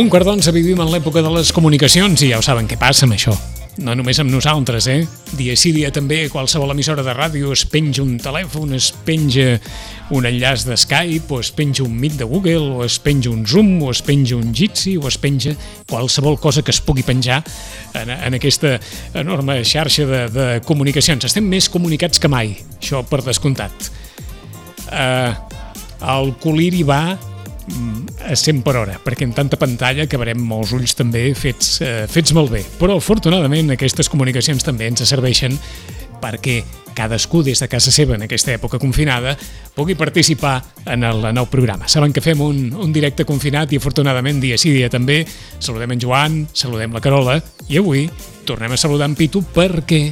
Un quart d'onze vivim en l'època de les comunicacions i ja ho saben què passa amb això. No només amb nosaltres, eh? Dia sí, dia també, qualsevol emissora de ràdio es penja un telèfon, es penja un enllaç de Skype, o es penja un Meet de Google, o es penja un Zoom, o es penja un Jitsi, o es penja qualsevol cosa que es pugui penjar en, en aquesta enorme xarxa de, de comunicacions. Estem més comunicats que mai, això per descomptat. Uh, el coliri va a 100 per hora, perquè en tanta pantalla acabarem els ulls també fets, eh, fets molt bé. Però afortunadament aquestes comunicacions també ens serveixen perquè cadascú des de casa seva en aquesta època confinada pugui participar en el nou programa. Saben que fem un, un directe confinat i afortunadament dia sí dia també saludem en Joan, saludem la Carola i avui tornem a saludar en Pitu perquè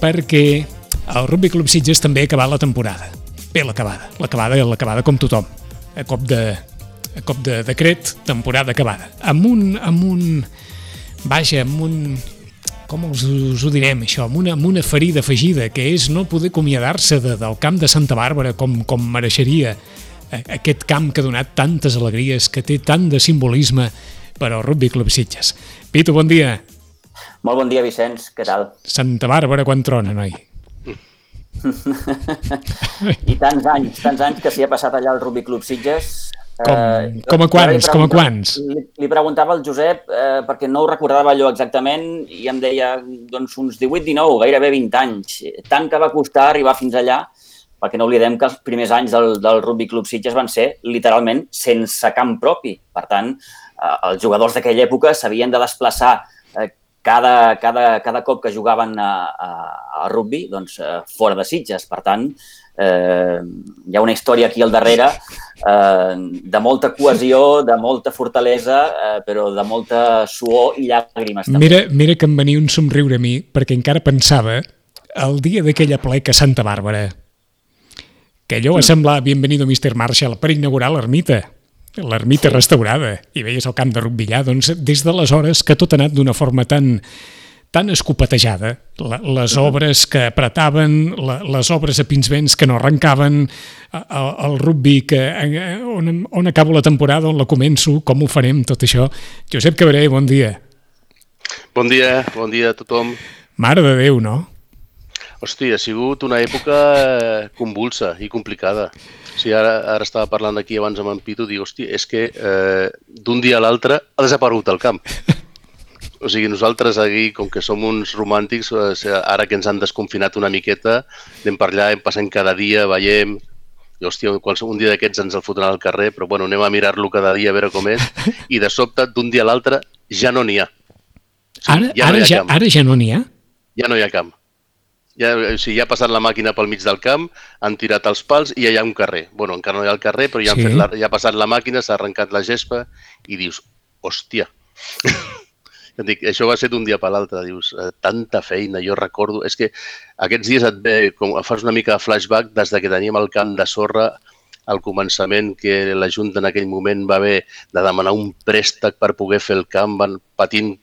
perquè el Rugby Club Sitges també ha acabat la temporada. Bé, l'acabada. L'acabada l'acabada com tothom a cop de, a cop de decret, temporada acabada. Amb un, amb un, vaja, amb un, com us, us ho direm això, amb una, amb una ferida afegida, que és no poder acomiadar-se de, del camp de Santa Bàrbara com, com mereixeria aquest camp que ha donat tantes alegries, que té tant de simbolisme per al Rugby Club Sitges. Pitu, bon dia. Molt bon dia, Vicenç, què tal? Santa Bàrbara, quan trona, noi? I tants anys, tants anys que s'hi ha passat allà al Rugby Club Sitges. Com, eh, com a quants, com a quants? Li, li preguntava al Josep, eh, perquè no ho recordava allò exactament, i em deia doncs, uns 18-19, gairebé 20 anys. Tant que va costar arribar fins allà, perquè no oblidem que els primers anys del, del Rugby Club Sitges van ser literalment sense camp propi. Per tant, eh, els jugadors d'aquella època s'havien de desplaçar eh, cada, cada, cada cop que jugaven a, a, a rugby doncs, eh, fora de Sitges. Per tant, eh, hi ha una història aquí al darrere eh, de molta cohesió, de molta fortalesa, eh, però de molta suor i llàgrimes. També. Mira, mira que em venia un somriure a mi, perquè encara pensava el dia d'aquella pleca a Santa Bàrbara, que allò va mm. semblar Bienvenido Mr. Marshall per inaugurar l'ermita l'ermita restaurada i veies el camp de Rubillà, doncs des d'aleshores que tot ha anat d'una forma tan, tan escopetejada, les obres que apretaven, les obres a pinsbens que no arrencaven, el, el rugby que, on, on acabo la temporada, on la començo, com ho farem, tot això. Josep Cabré, bon dia. Bon dia, bon dia a tothom. Mare de Déu, no? Hòstia, ha sigut una època convulsa i complicada. Sí, ara, ara estava parlant aquí abans amb en Pitu, dic, hòstia, és que eh, d'un dia a l'altre ha desaparegut el camp. O sigui, nosaltres aquí, com que som uns romàntics, eh, ara que ens han desconfinat una miqueta, anem per allà, hem passant cada dia, veiem, i hòstia, un dia d'aquests ens el fotran al carrer, però bueno, anem a mirar-lo cada dia a veure com és, i de sobte, d'un dia a l'altre, ja no n'hi ha. O sigui, ara, ja no ara, ja, ara ja no n'hi ha? Ja no hi ha camp. Ja, o sigui, ja ha passat la màquina pel mig del camp, han tirat els pals i ja hi ha un carrer. bueno, encara no hi ha el carrer, però ja, han sí. fet la, ja ha passat la màquina, s'ha arrencat la gespa i dius, hòstia. dic, això va ser d'un dia per l'altre, dius, eh, tanta feina, jo recordo... És que aquests dies et ve, com fas una mica de flashback des de que teníem el camp de sorra al començament que la Junta en aquell moment va haver de demanar un préstec per poder fer el camp, van patint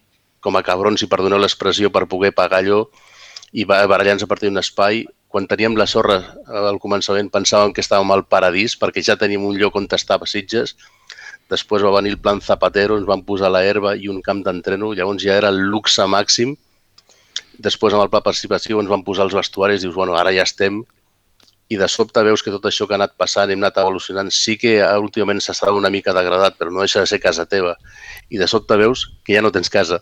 com a cabrons, i perdoneu l'expressió, per poder pagar allò i barallant-se a partir d'un espai. Quan teníem la sorra al començament pensàvem que estàvem al paradís perquè ja teníem un lloc on estava Sitges. Després va venir el plan Zapatero, ens van posar la herba i un camp d'entreno, llavors ja era el luxe màxim. Després amb el pla participatiu ens van posar els vestuaris, dius, bueno, ara ja estem, i de sobte veus que tot això que ha anat passant, hem anat evolucionant, sí que últimament s'està una mica degradat, però no deixa de ser casa teva. I de sobte veus que ja no tens casa.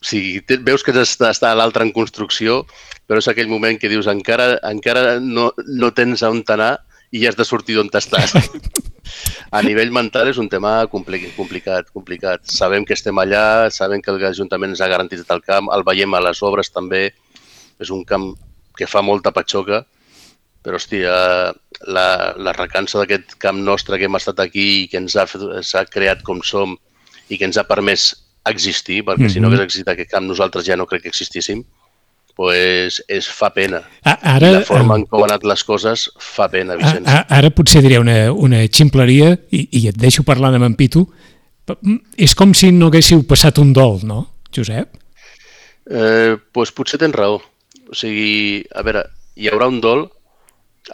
Sigui, veus que està, està l'altre en construcció, però és aquell moment que dius encara, encara no, no tens on anar i ja has de sortir d'on estàs. A nivell mental és un tema complicat, complicat, complicat. Sabem que estem allà, sabem que l'Ajuntament ens ha garantit el camp, el veiem a les obres també. És un camp que fa molta patxoca, però, hòstia, la, la recança d'aquest camp nostre que hem estat aquí i que ens ha, ha creat com som i que ens ha permès existir, perquè mm -hmm. si no mhm. hagués existit aquest camp nosaltres ja no crec que existíssim, pues és, fa pena. Ara, I la forma en com han anat les coses fa pena, Vicenç. Ara potser diré una, una ximpleria, i, i et deixo parlar amb en Pitu, és com si no haguéssiu passat un dol, no, Josep? Eh, pues potser tens raó. O sigui, a veure, hi haurà un dol,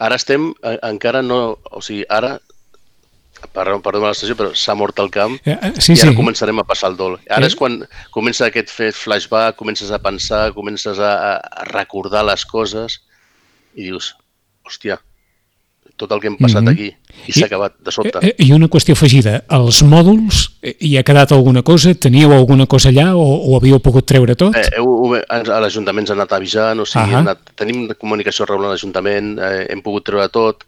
ara estem, eh, encara no, o sigui, ara perdó, perdó la l'estació, però s'ha mort el camp eh, eh, sí, i ara sí. començarem a passar el dol. Ara Eh? és quan comença aquest fer flashback, comences a pensar, comences a, a recordar les coses i dius, hòstia, tot el que hem passat Mhm. aquí i s'ha acabat de sobte. Eh, I una qüestió afegida, els mòduls, hi ha quedat alguna cosa? Teníeu alguna cosa allà o, o havíeu pogut treure tot? Eh, heu, a l'Ajuntament s'ha anat avisant, o sigui, hem anat, tenim comunicació regular amb l'Ajuntament, eh, hem pogut treure tot,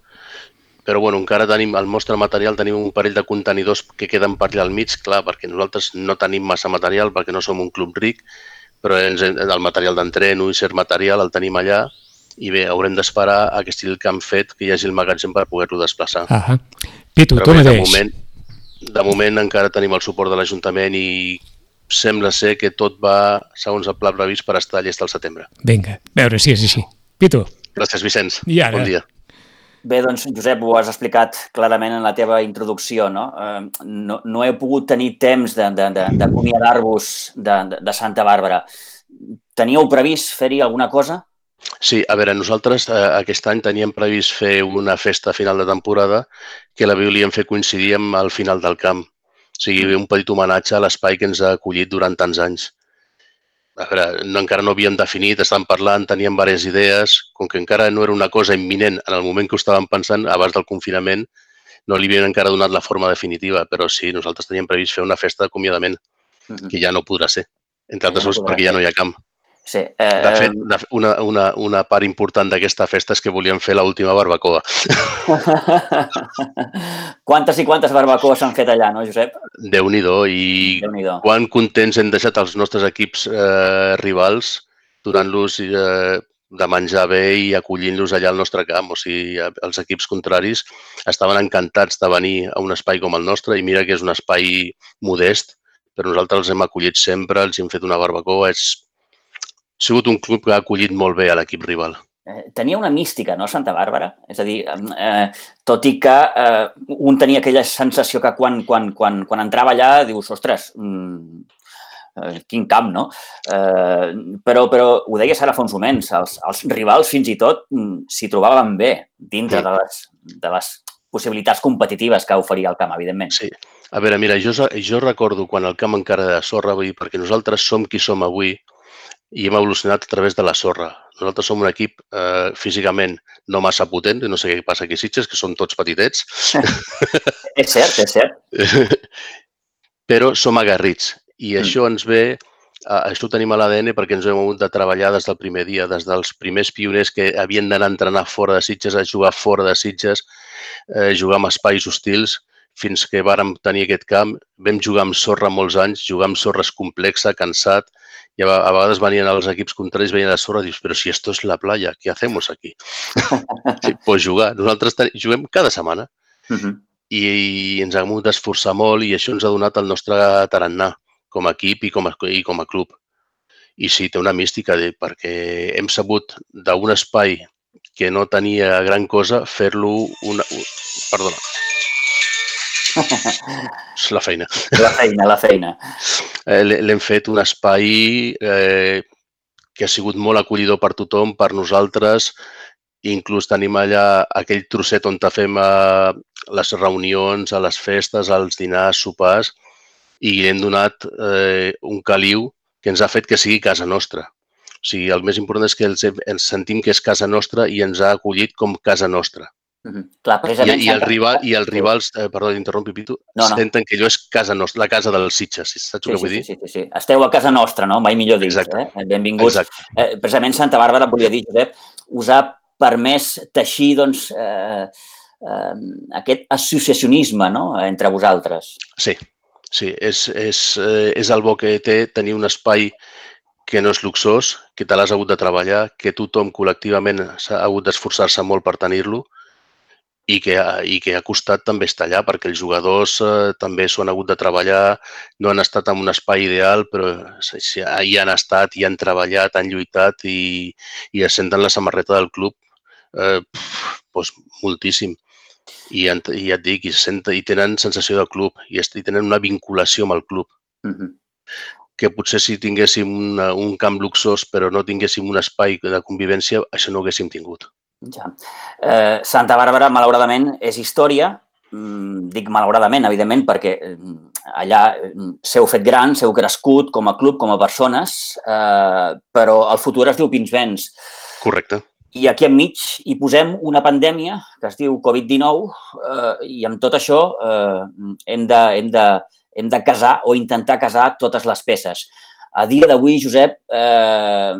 però bueno, encara tenim el nostre material, tenim un parell de contenidors que queden per allà al mig, clar, perquè nosaltres no tenim massa material, perquè no som un club ric, però ens, el material d'entreno i cert material el tenim allà, i bé, haurem d'esperar a que estigui el camp fet, que hi hagi el magatzem per poder-lo desplaçar. Ah Pitu, Però tu bé, de mateix. moment, de moment encara tenim el suport de l'Ajuntament i sembla ser que tot va, segons el pla previst, per estar llest al setembre. Vinga, veure si és així. Pitu, Gràcies, Vicenç. I ara? Bon dia. Bé, doncs, Josep, ho has explicat clarament en la teva introducció, no? No, no he pogut tenir temps de- de- de- d'acomiadar-vos de, de, de Santa Bàrbara. Teníeu previst fer-hi alguna cosa? Sí, a veure, nosaltres eh, aquest any teníem previst fer una festa final de temporada que la volíem fer coincidir amb el final del camp. O sigui, un petit homenatge a l'espai que ens ha acollit durant tants anys. A veure, no, encara no havíem definit, estàvem parlant, teníem diverses idees, com que encara no era una cosa imminent en el moment que ho estàvem pensant, abans del confinament, no li havien encara donat la forma definitiva, però sí, nosaltres teníem previst fer una festa d'acomiadament, que ja no podrà ser, entre altres coses perquè ja no hi ha camp. Sí. Eh, De fet, de, una, una, una part important d'aquesta festa és que volíem fer l'última barbacoa. quantes i quantes barbacoes s'han fet allà, no, Josep? Déu-n'hi-do, i Déu-n'hi-do. quan contents hem deixat els nostres equips eh, rivals donant-los eh, de menjar bé i acollint-los allà al nostre camp. O sigui, els equips contraris estaven encantats de venir a un espai com el nostre i mira que és un espai modest, però nosaltres els hem acollit sempre, els hem fet una barbacoa. És... Ha sigut un club que ha acollit molt bé a l'equip rival. Eh, Tenia una mística, no, Santa Bàrbara? És a dir, eh, tot i que eh, un tenia aquella sensació que quan, quan, quan, quan entrava allà dius, ostres, mm, eh, quin camp, no? Eh, però, però ho deies ara fa uns moments, els, els rivals fins i tot mm, s'hi trobaven bé dintre Sí. de, les, de les possibilitats competitives que oferia el camp, evidentment. Sí. A veure, mira, jo, jo recordo quan el camp encara era de sorra, vull dir, perquè nosaltres som qui som avui i hem evolucionat a través de la sorra. Nosaltres som un equip eh, físicament no massa potent, no sé què passa aquí a Sitges, que són tots petitets, És cert, és cert. però som agarrits. I Mm. això ens ve, eh, això ho tenim a l'ADN perquè ens hem hagut de treballar des del primer dia, des dels primers pioners que havien d'anar a entrenar fora de Sitges, a jugar fora de Sitges, eh, jugar en espais hostils, fins que vàrem tenir aquest camp. Vam jugar amb sorra molts anys, jugar amb sorra és complexa, cansat, i a, a vegades venien els equips contraris, venien a sorra i dius, però si esto es la playa, què hacemos aquí? sí, pues jugar. Nosaltres ten... juguem cada setmana Uh -huh. i, i ens hem hagut d'esforçar molt i això ens ha donat el nostre tarannà com a equip i com a, i com a club. I sí, té una mística, de, perquè hem sabut d'un espai que no tenia gran cosa fer-lo una... un- Perdona. És la feina. La feina, la feina. Eh, l'he- L'hem fet un espai eh, que ha sigut molt acollidor per tothom, per nosaltres. Inclús tenim allà aquell trosset on fem eh, les reunions, a les festes, als dinars, sopars, i hem donat eh, un caliu que ens ha fet que sigui casa nostra. O sigui, el més important és que ens sentim que és casa nostra i ens ha acollit com casa nostra. Uh -huh. Clar, I, precisament... i, el Santa- rival, i els rivals, eh, perdó, interrompi, Pitu, No, no. senten que allò és casa nostra, la casa dels Sitges, saps Sí, el que sí, vull sí, dir? sí, sí, sí. Esteu a casa nostra, no? Mai millor dit. Exacte. Eh? Benvinguts. Exacte. Eh, precisament Santa Bàrbara, volia dir, Josep, us ha permès teixir doncs, eh, eh, aquest associacionisme no? entre vosaltres. Sí, sí, és, és, eh, és el bo que té tenir un espai que no és luxós, que te l'has hagut de treballar, que tothom col·lectivament s'ha hagut d'esforçar-se molt per tenir-lo i que, ha- i que ha costat també estar allà perquè els jugadors eh, també s'ho han hagut de treballar, no han estat en un espai ideal, però hi han estat, hi han treballat, han lluitat i, i es senten la samarreta del club eh, pf, doncs moltíssim. I, en- i ja et dic, i, se sent, i tenen sensació de club i, i tenen una vinculació amb el club Uh -huh. que potser si tinguéssim una, un camp luxós però no tinguéssim un espai de convivència, això no ho haguéssim tingut. Ja. Eh, Santa Bàrbara, malauradament, és història mm, dic malauradament, evidentment, perquè mm, allà mm, s'heu fet gran, s'heu crescut com a club, com a persones, eh, però el futur es diu Pinsbens. Correcte. I aquí enmig hi posem una pandèmia que es diu Covid-19 eh, i amb tot això eh, hem, de, hem, de, hem de casar o intentar casar totes les peces. A dia d'avui, Josep, eh,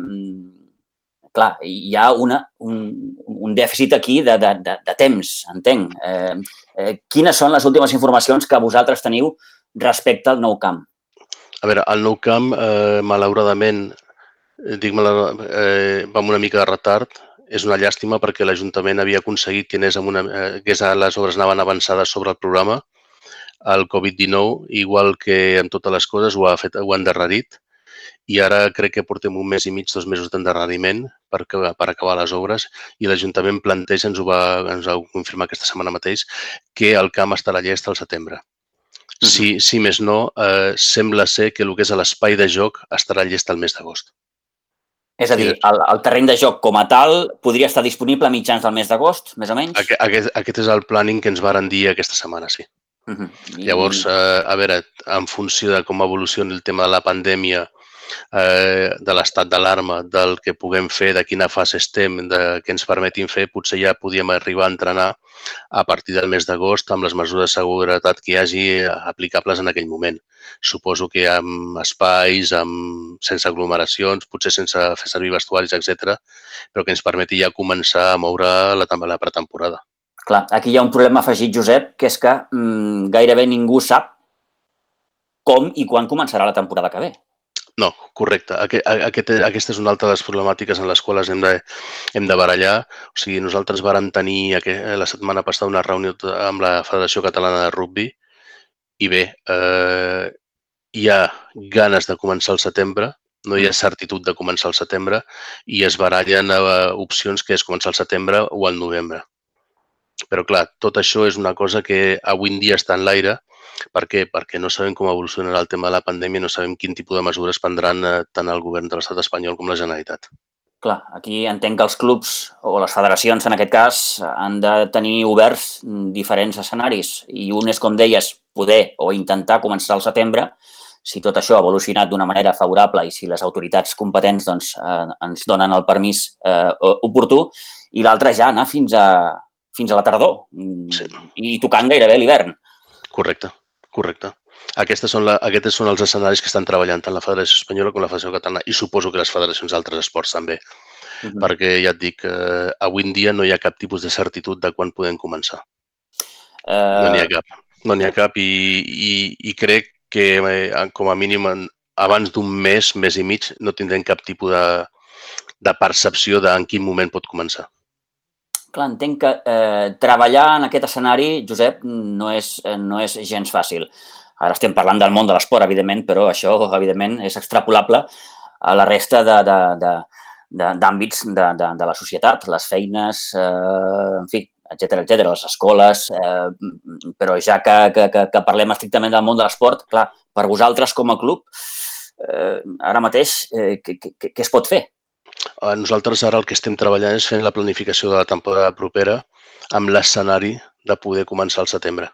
clar, hi ha una, un, un dèficit aquí de, de, de, de temps, entenc. Eh, eh, quines són les últimes informacions que vosaltres teniu respecte al nou camp? A veure, el nou camp, eh, malauradament, eh, dic malauradament, eh, va amb una mica de retard. És una llàstima perquè l'Ajuntament havia aconseguit que, anés amb una, eh, que les obres anaven avançades sobre el programa. El Covid-19, igual que en totes les coses, ho ha, fet, ho ha endarrerit i ara crec que portem un mes i mig, dos mesos d'endarreriment per, per acabar les obres i l'Ajuntament planteja, ens ho va, ens ho va confirmar aquesta setmana mateix, que el camp estarà llest al setembre. Uh -huh. Si, si més no, eh, sembla ser que el que és l'espai de joc estarà llest al mes d'agost. És a dir, el, el terreny de joc com a tal podria estar disponible a mitjans del mes d'agost, més o menys? Aquest, aquest, és el planning que ens varen dir aquesta setmana, sí. Uh -huh. Llavors, eh, a veure, en funció de com evolucioni el tema de la pandèmia, eh, de l'estat d'alarma, del que puguem fer, de quina fase estem, de què ens permetin fer, potser ja podíem arribar a entrenar a partir del mes d'agost amb les mesures de seguretat que hi hagi aplicables en aquell moment. Suposo que amb espais, amb, sense aglomeracions, potser sense fer servir vestuaris, etc, però que ens permeti ja començar a moure la, la pretemporada. Clar, aquí hi ha un problema afegit, Josep, que és que mm, gairebé ningú sap com i quan començarà la temporada que ve. No, correcte. Aquest, aquest, aquesta és una altra de les problemàtiques en les quals hem de, hem de barallar. O sigui, nosaltres vàrem tenir aquest, la setmana passada una reunió amb la Federació Catalana de Rugby i bé, eh, hi ha ganes de començar al setembre, no hi ha certitud de començar al setembre i es barallen eh, opcions que és començar al setembre o al novembre. Però clar, tot això és una cosa que avui en dia està en l'aire per què? Perquè no sabem com evolucionarà el tema de la pandèmia, no sabem quin tipus de mesures prendran eh, tant el govern de l'estat espanyol com la Generalitat. Clar, aquí entenc que els clubs o les federacions, en aquest cas, han de tenir oberts diferents escenaris i un és, com deies, poder o intentar començar al setembre, si tot això ha evolucionat d'una manera favorable i si les autoritats competents doncs, eh, ens donen el permís eh, oportú, i l'altre ja anar fins a, fins a la tardor sí. i tocant gairebé l'hivern. Correcte. Correcte. Aquestes són la, aquests són els escenaris que estan treballant tant la Federació Espanyola com la Federació Catalana i suposo que les federacions d'altres esports també. Uh -huh. Perquè ja et dic, eh, avui en dia no hi ha cap tipus de certitud de quan podem començar. Uh... No n'hi ha cap. No n'hi ha cap i, i, i crec que eh, com a mínim abans d'un mes, mes i mig, no tindrem cap tipus de, de percepció de en quin moment pot començar. Clar, entenc que eh, treballar en aquest escenari, Josep, no és, no és gens fàcil. Ara estem parlant del món de l'esport, evidentment, però això, evidentment, és extrapolable a la resta de, de, de, d'àmbits de, de, de la societat, les feines, eh, en fi, etc etc, les escoles, eh, però ja que, que, que, que parlem estrictament del món de l'esport, clar, per vosaltres com a club, eh, ara mateix, eh, què, què, què es pot fer? Eh, nosaltres ara el que estem treballant és fent la planificació de la temporada propera amb l'escenari de poder començar al setembre.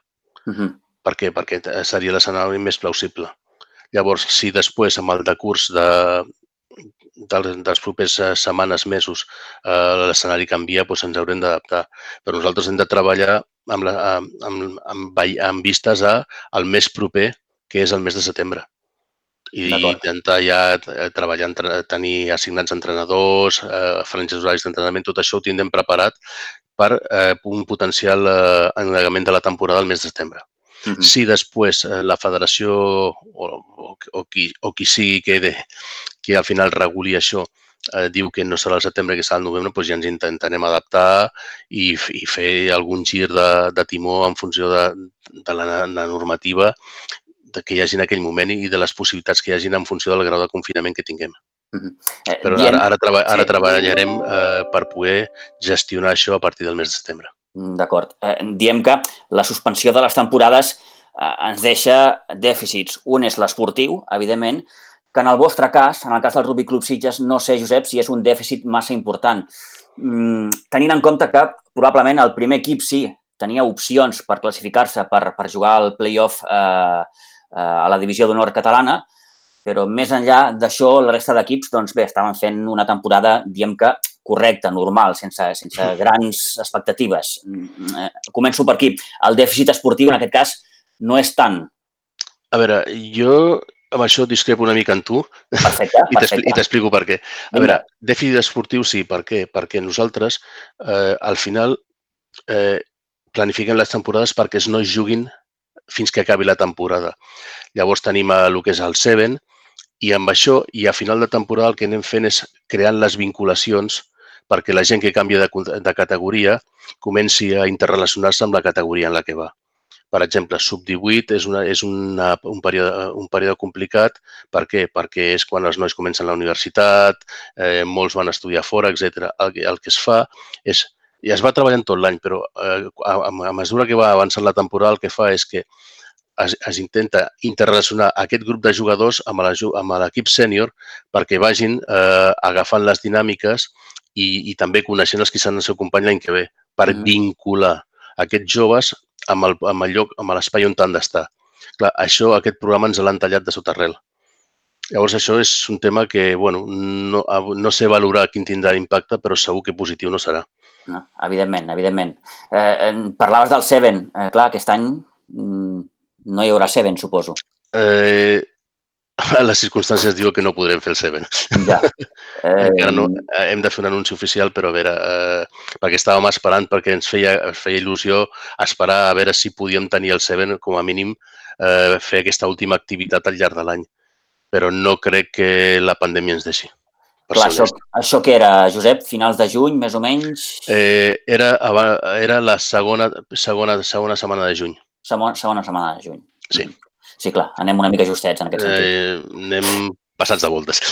Uh -huh. Per què? Perquè seria l'escenari més plausible. Llavors, si després, amb el decurs de, de, dels propers eh, setmanes, mesos, eh, l'escenari canvia, doncs ens haurem d'adaptar. Però nosaltres hem de treballar amb, la, amb, amb, amb, amb vistes a el mes proper, que és el mes de setembre i intentar ja eh, treballar, tenir assignats entrenadors, eh, franges horaris d'entrenament, tot això ho tindrem preparat per eh, un potencial eh, enegament de la temporada al mes de setembre. Uh -huh. Si després eh, la federació o, o, o, qui, o qui sigui que, de, que al final reguli això eh, diu que no serà al setembre, que serà al novembre, doncs ja ens intentarem adaptar i, i fer algun gir de, de timó en funció de, de la, la normativa que hi hagi en aquell moment i de les possibilitats que hi hagin en funció del grau de confinament que tinguem. Uh -huh. eh, Però ara, ara, treba, ara sí. treballarem eh, per poder gestionar això a partir del mes de setembre. Mm, d'acord. Eh, diem que la suspensió de les temporades eh, ens deixa dèficits. Un és l'esportiu, evidentment, que en el vostre cas, en el cas del Rugby Club Sitges, no sé, Josep, si és un dèficit massa important. Mm, tenint en compte que probablement el primer equip sí tenia opcions per classificar-se per, per jugar al play-off eh, a la divisió d'honor catalana, però més enllà d'això, la resta d'equips, doncs bé, estaven fent una temporada, diem que correcta, normal, sense, sense grans expectatives. Mm, eh, començo per aquí. El dèficit esportiu, en aquest cas, no és tant. A veure, jo amb això discrepo una mica en tu perfecte, perfecte. i t'explico per què. A veure, dèficit esportiu sí, per què? Perquè nosaltres, eh, al final, eh, planifiquem les temporades perquè es no juguin fins que acabi la temporada. Llavors tenim el que és el Seven i amb això, i a final de temporada el que anem fent és creant les vinculacions perquè la gent que canvia de, de categoria comenci a interrelacionar-se amb la categoria en la que va. Per exemple, sub-18 és, una, és una, un, període, un període complicat. Per què? Perquè és quan els nois comencen la universitat, eh, molts van estudiar fora, etc. El, el que es fa és i es va treballant tot l'any, però eh, a, a mesura que va avançant la temporada el que fa és que es, es intenta interrelacionar aquest grup de jugadors amb l'equip sènior perquè vagin eh, agafant les dinàmiques i, i també coneixent els que seran el seu company l'any que ve, per mm. vincular aquests joves amb el, amb el lloc, amb l'espai on han d'estar. Clar, això, aquest programa ens l'han tallat de sota arrel. Llavors, això és un tema que, bueno, no, no sé valorar quin tindrà impacte, però segur que positiu no serà. No, evidentment, evidentment. Eh, parlaves del Seven. Eh, clar, aquest any mm, no hi haurà Seven, suposo. Eh, les circumstàncies diuen que no podrem fer el Seven. Ja. Eh... Encara no, eh, hem de fer un anunci oficial, però a veure, eh, perquè estàvem esperant, perquè ens feia, ens feia il·lusió esperar a veure si podíem tenir el Seven, com a mínim, eh, fer aquesta última activitat al llarg de l'any. Però no crec que la pandèmia ens deixi. Clar, això, això què era, Josep? Finals de juny, més o menys? Eh, era, era la segona, segona, segona setmana de juny. Segona, segona setmana de juny. Sí. Sí, clar, anem una mica justets en aquest sentit. Eh, anem passats de voltes.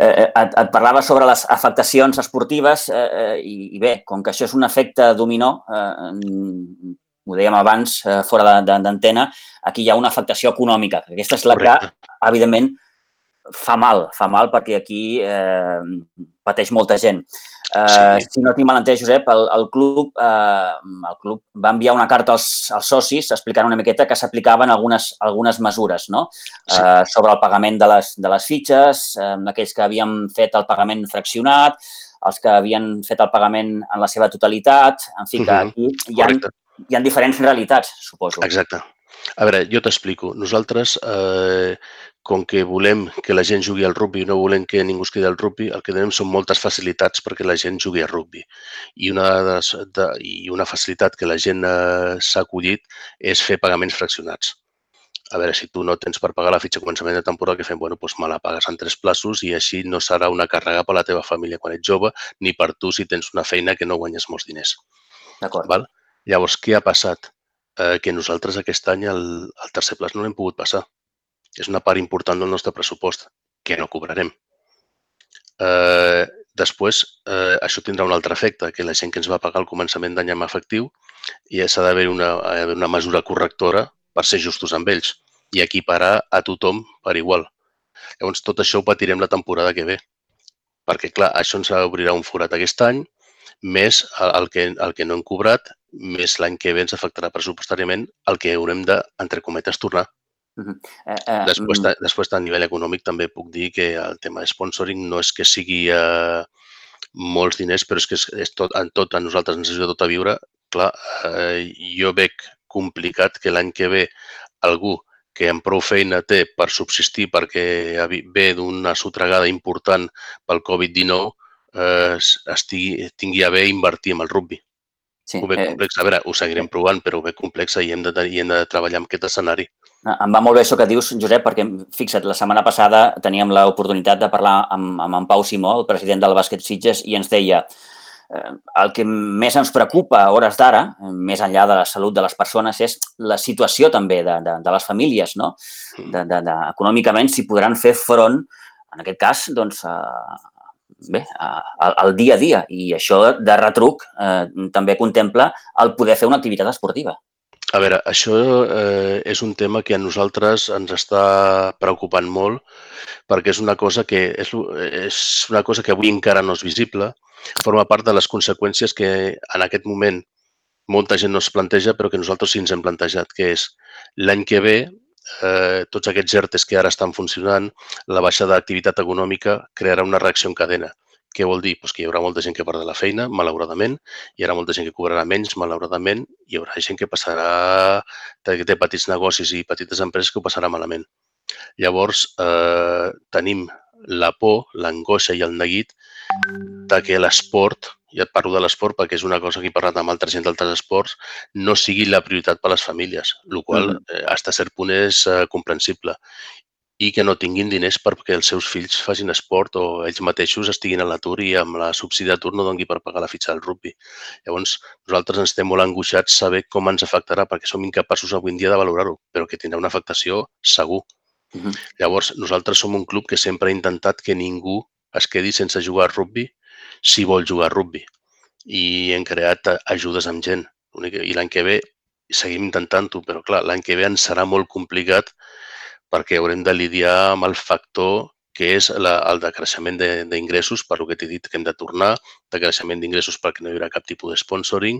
Eh, eh, et, et parlava sobre les afectacions esportives eh, eh, i, i bé, com que això és un efecte dominó, eh, ho dèiem abans, eh, fora d'antena, aquí hi ha una afectació econòmica. Aquesta és la Correcte. que, evidentment, fa mal, fa mal perquè aquí eh, pateix molta gent. Eh, sí. Si no tinc mal entès, Josep, el, el, club, eh, el club va enviar una carta als, als socis explicant una miqueta que s'aplicaven algunes, algunes mesures no? sí. eh, sobre el pagament de les, de les fitxes, eh, aquells que havien fet el pagament fraccionat, els que havien fet el pagament en la seva totalitat, en fi, que aquí hi ha, hi ha diferents realitats, suposo. Exacte. A veure, jo t'explico. Nosaltres eh, com que volem que la gent jugui al rugby i no volem que ningú es quedi al rugby, el que donem són moltes facilitats perquè la gent jugui al rugby. I una, de, de, i una facilitat que la gent eh, s'ha acollit és fer pagaments fraccionats. A veure, si tu no tens per pagar la fitxa a començament de temporada, que fem? Bueno, doncs me la pagues en tres plaços i així no serà una càrrega per a la teva família quan ets jove, ni per tu si tens una feina que no guanyes molts diners. D'acord. Llavors, què ha passat? Eh, que nosaltres aquest any el, el tercer plaç no l'hem pogut passar és una part important del nostre pressupost que no cobrarem. Eh, després, eh, això tindrà un altre efecte, que la gent que ens va pagar al començament d'any en efectiu i s'ha d'haver una, una mesura correctora per ser justos amb ells i equiparar a tothom per igual. Llavors, tot això ho patirem la temporada que ve. Perquè, clar, això ens obrirà un forat aquest any, més el que, el que no hem cobrat, més l'any que ve ens afectarà pressupostàriament el que haurem de, entre cometes, tornar. Uh -huh. eh, eh, després, mm. després, a nivell econòmic, també puc dir que el tema de sponsoring no és que sigui eh, molts diners, però és que és, és tot, en tot, a nosaltres ens ajuda tot a viure. Clar, eh, jo veig complicat que l'any que ve algú que amb prou feina té per subsistir perquè ve d'una sotregada important pel Covid-19 eh, estigui, tingui a bé invertir en el rugby. Sí, ho veig eh... complex. A veure, ho seguirem provant, però ho veig complex i hem de, i hem de treballar amb aquest escenari. Ah, em va molt bé això que dius, Josep, perquè, fixa't, la setmana passada teníem l'oportunitat de parlar amb, amb en Pau Simó, el president del Bàsquet Sitges, i ens deia eh, el que més ens preocupa a hores d'ara, més enllà de la salut de les persones, és la situació també de, de, de les famílies, no? De, de, de, econòmicament, si podran fer front, en aquest cas, doncs, a, bé, al dia a dia. I això de retruc eh, també contempla el poder fer una activitat esportiva. A veure, això eh, és un tema que a nosaltres ens està preocupant molt perquè és una cosa que és, és una cosa que avui encara no és visible, forma part de les conseqüències que en aquest moment molta gent no es planteja, però que nosaltres sí ens hem plantejat, que és l'any que ve, eh, tots aquests ERTES que ara estan funcionant, la baixada d'activitat econòmica crearà una reacció en cadena. Què vol dir? Pues que hi haurà molta gent que perdrà la feina, malauradament, hi haurà molta gent que cobrarà menys, malauradament, hi haurà gent que passarà, que té petits negocis i petites empreses que ho passarà malament. Llavors, eh, tenim la por, l'angoixa i el neguit de que l'esport, i et parlo de l'esport perquè és una cosa que he parlat amb altra gent d'altres esports, no sigui la prioritat per a les famílies, el qual mm. eh, hasta cert punt és eh, comprensible i que no tinguin diners perquè els seus fills facin esport o ells mateixos estiguin a l'atur i amb la subsidi d'atur no doni per pagar la fitxa del rugby. Llavors, nosaltres ens estem molt angoixats saber com ens afectarà perquè som incapaços avui en dia de valorar-ho, però que tindrà una afectació segur. Uh -huh. Llavors, nosaltres som un club que sempre ha intentat que ningú es quedi sense jugar a rugby si vol jugar a rugby. I hem creat ajudes amb gent. I l'any que ve seguim intentant-ho, però clar, l'any que ve ens serà molt complicat perquè haurem de lidiar amb el factor que és la, el decreixement d'ingressos, per lo que t'he dit que hem de tornar, decreixement d'ingressos perquè no hi haurà cap tipus de sponsoring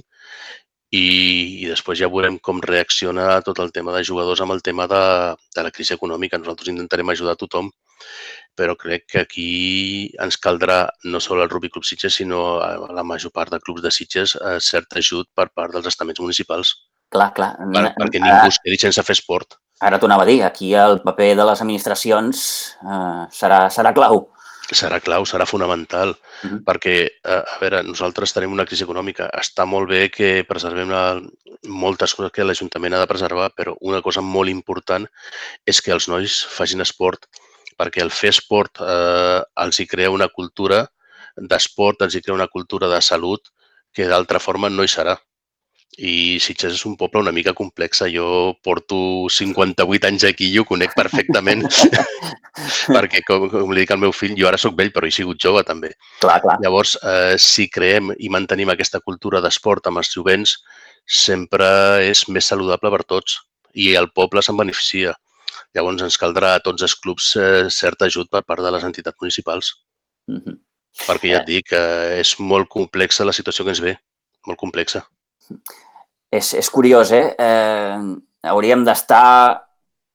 i, i després ja veurem com reacciona tot el tema de jugadors amb el tema de, de la crisi econòmica. Nosaltres intentarem ajudar a tothom, però crec que aquí ens caldrà no sols el Rugby Club Sitges, sinó a la major part de clubs de Sitges eh, cert ajut per part dels estaments municipals. Clar, clar. Per, perquè ningú es quedi sense fer esport. Ara t'ho anava a dir, aquí el paper de les administracions eh, serà, serà clau serà clau, serà fonamental, uh -huh. perquè, eh, a veure, nosaltres tenim una crisi econòmica. Està molt bé que preservem la, moltes coses que l'Ajuntament ha de preservar, però una cosa molt important és que els nois facin esport, perquè el fer esport eh, els hi crea una cultura d'esport, els hi crea una cultura de salut que d'altra forma no hi serà i Sitges és un poble una mica complexa. Jo porto 58 anys aquí i ho conec perfectament perquè, com, com li dic al meu fill, jo ara sóc vell però he sigut jove també. Clar, clar. Llavors, eh, si creem i mantenim aquesta cultura d'esport amb els jovents, sempre és més saludable per tots i el poble se'n beneficia. Llavors ens caldrà a tots els clubs eh, cert ajut per part de les entitats municipals. Mm -hmm. Perquè ja et dic que eh, és molt complexa la situació que ens ve, molt complexa. És, és curiós, eh? eh hauríem d'estar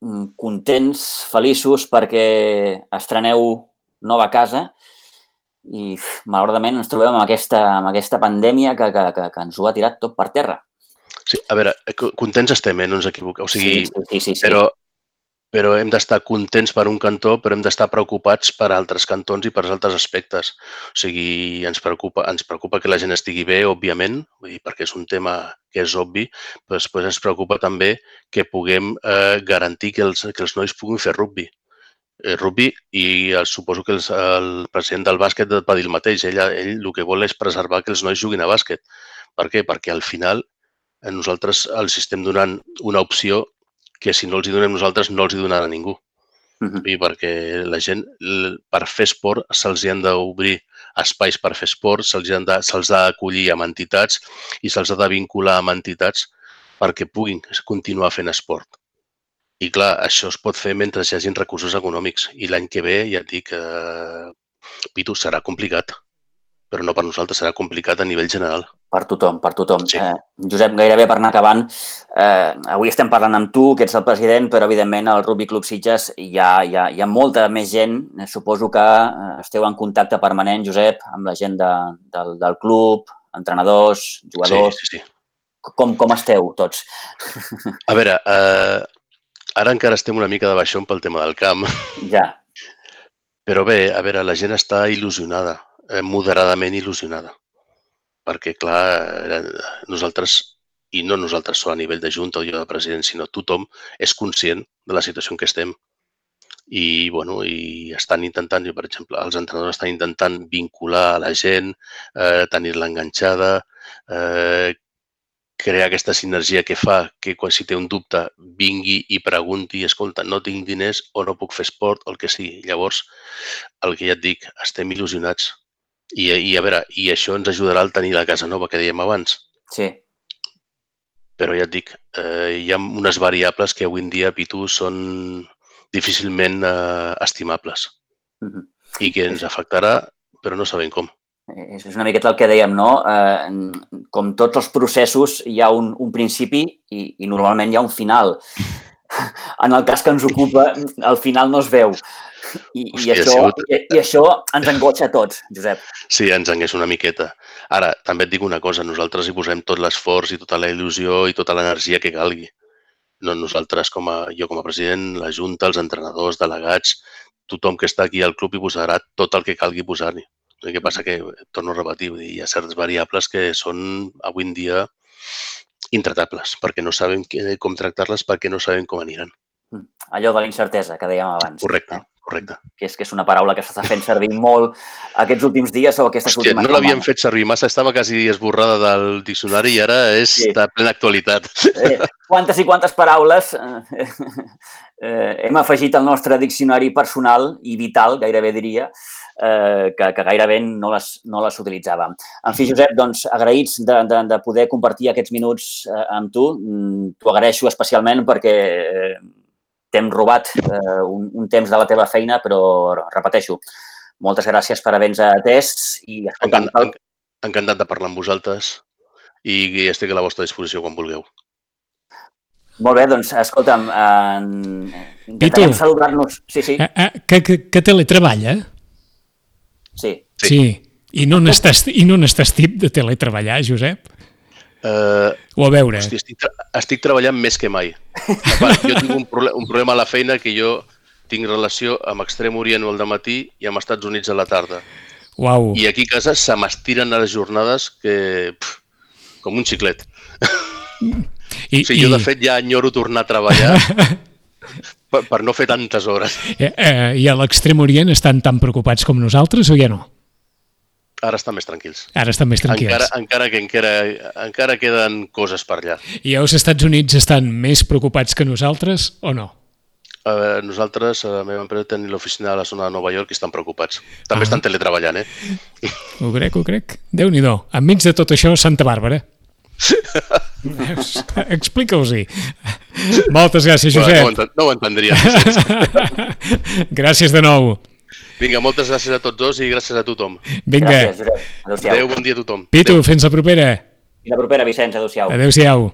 mm, contents, feliços, perquè estreneu nova casa i malauradament ens trobem amb aquesta, amb aquesta pandèmia que, que, que, que ens ho ha tirat tot per terra. Sí, a veure, contents estem, eh? no ens equivoquem. O sigui, sí, sí, sí, sí. però però hem d'estar contents per un cantó, però hem d'estar preocupats per altres cantons i per altres aspectes. O sigui, ens preocupa, ens preocupa que la gent estigui bé, òbviament, dir, perquè és un tema que és obvi, però després ens preocupa també que puguem eh, garantir que els, que els nois puguin fer rugby. Eh, rugby i eh, suposo que els, el president del bàsquet va dir el mateix. Ell, ell el que vol és preservar que els nois juguin a bàsquet. Per què? Perquè al final eh, nosaltres els estem donant una opció que si no els hi donem nosaltres no els hi donarà ningú. Uh -huh. I perquè la gent, per fer esport, se'ls han d'obrir espais per fer esport, se'ls ha, se d'acollir amb entitats i se'ls ha de vincular amb entitats perquè puguin continuar fent esport. I clar, això es pot fer mentre hi hagin recursos econòmics. I l'any que ve, ja et dic, eh, Pitu, serà complicat però no per nosaltres, serà complicat a nivell general. Per tothom, per tothom. Sí. Eh, Josep, gairebé per anar acabant, eh, avui estem parlant amb tu, que ets el president, però evidentment al Rugby Club Sitges hi ha, hi ha, hi ha molta més gent. Eh, suposo que eh, esteu en contacte permanent, Josep, amb la gent de, del, del club, entrenadors, jugadors... Sí, sí, sí. Com, com esteu tots? A veure, eh, ara encara estem una mica de baixón pel tema del camp. Ja. Però bé, a veure, la gent està il·lusionada moderadament il·lusionada. Perquè, clar, nosaltres, i no nosaltres sols a nivell de Junta o jo de president, sinó tothom és conscient de la situació en què estem. I, bueno, i estan intentant, jo, per exemple, els entrenadors estan intentant vincular a la gent, eh, tenir-la enganxada, eh, crear aquesta sinergia que fa que quan si té un dubte vingui i pregunti, escolta, no tinc diners o no puc fer esport o el que sigui. Llavors, el que ja et dic, estem il·lusionats i, I a veure, i això ens ajudarà al tenir la casa nova que dèiem abans. Sí. Però ja et dic, eh, hi ha unes variables que avui en dia, Pitu, són difícilment eh, estimables uh -huh. i que ens afectarà, però no sabem com. És una miqueta el que dèiem, no? Eh, com tots els processos, hi ha un, un principi i, i normalment hi ha un final. En el cas que ens ocupa, el final no es veu. I, Hòstia, i, això, sigut... i, i això ens engotxa a tots, Josep. Sí, ens engueix una miqueta. Ara, també et dic una cosa, nosaltres hi posem tot l'esforç i tota la il·lusió i tota l'energia que calgui. No nosaltres, com a, jo com a president, la Junta, els entrenadors, delegats, tothom que està aquí al club hi posarà tot el que calgui posar-hi. El que passa que, torno a repetir, dir, hi ha certes variables que són avui en dia intratables, perquè no sabem com tractar-les, perquè no sabem com aniran. Mm. Allò de la incertesa que dèiem abans. Correcte, eh? Correcte. Que és, que és una paraula que s'està fent servir molt aquests últims dies o aquestes Hòstia, últimes no l'havíem fet servir massa, estava quasi esborrada del diccionari i ara és sí. de plena actualitat. Eh, quantes i quantes paraules eh, eh, hem afegit al nostre diccionari personal i vital, gairebé diria, eh, que, que gairebé no les, no les utilitzàvem. En fi, Josep, doncs, agraïts de, de, de poder compartir aquests minuts eh, amb tu. Mm, t'ho agraeixo especialment perquè eh, t'hem robat eh, un, un temps de la teva feina, però repeteixo, moltes gràcies per haver-nos atès i encantat, encantat de parlar amb vosaltres i estic a la vostra disposició quan vulgueu. Molt bé, doncs, escolta'm, eh, intentarem saludar-nos. Sí, sí. Eh, eh, que, que, que teletreballa? Sí. Sí. sí. I no n'estàs i no tip de teletreballar, Josep? Uh, o a veure... Hosti, estic, tra estic treballant més que mai. part, jo tinc un, proble un problema a la feina que jo tinc relació amb Extrem Orient al matí i amb Estats Units a la tarda. Uau. I aquí a casa se m'estiren a les jornades que... Pff, com un xiclet. I, o sigui, jo, de fet, ja enyoro tornar a treballar per, per no fer tantes hores. Eh, eh, I a l'extrem orient estan tan preocupats com nosaltres o ja no? Ara estan més tranquils. Ara estan més tranquils. Encara, encara que encara, encara queden coses per allà. I els Estats Units estan més preocupats que nosaltres o no? A veure, nosaltres, a la meva empresa, tenim l'oficina a la zona de Nova York i estan preocupats. També ah. estan teletreballant, eh? Ho crec, ho crec. Déu-n'hi-do. Enmig de tot això, Santa Bàrbara. Explica-us-hi. Moltes gràcies, Josep. Bueno, no, ho entendria. gràcies de nou. Vinga, moltes gràcies a tots dos i gràcies a tothom. Vinga. Gràcies, Adéu, bon dia a tothom. Pitu, Adéu. fins la propera. Fins la propera, Vicenç. Adéu-siau. Adéu-siau.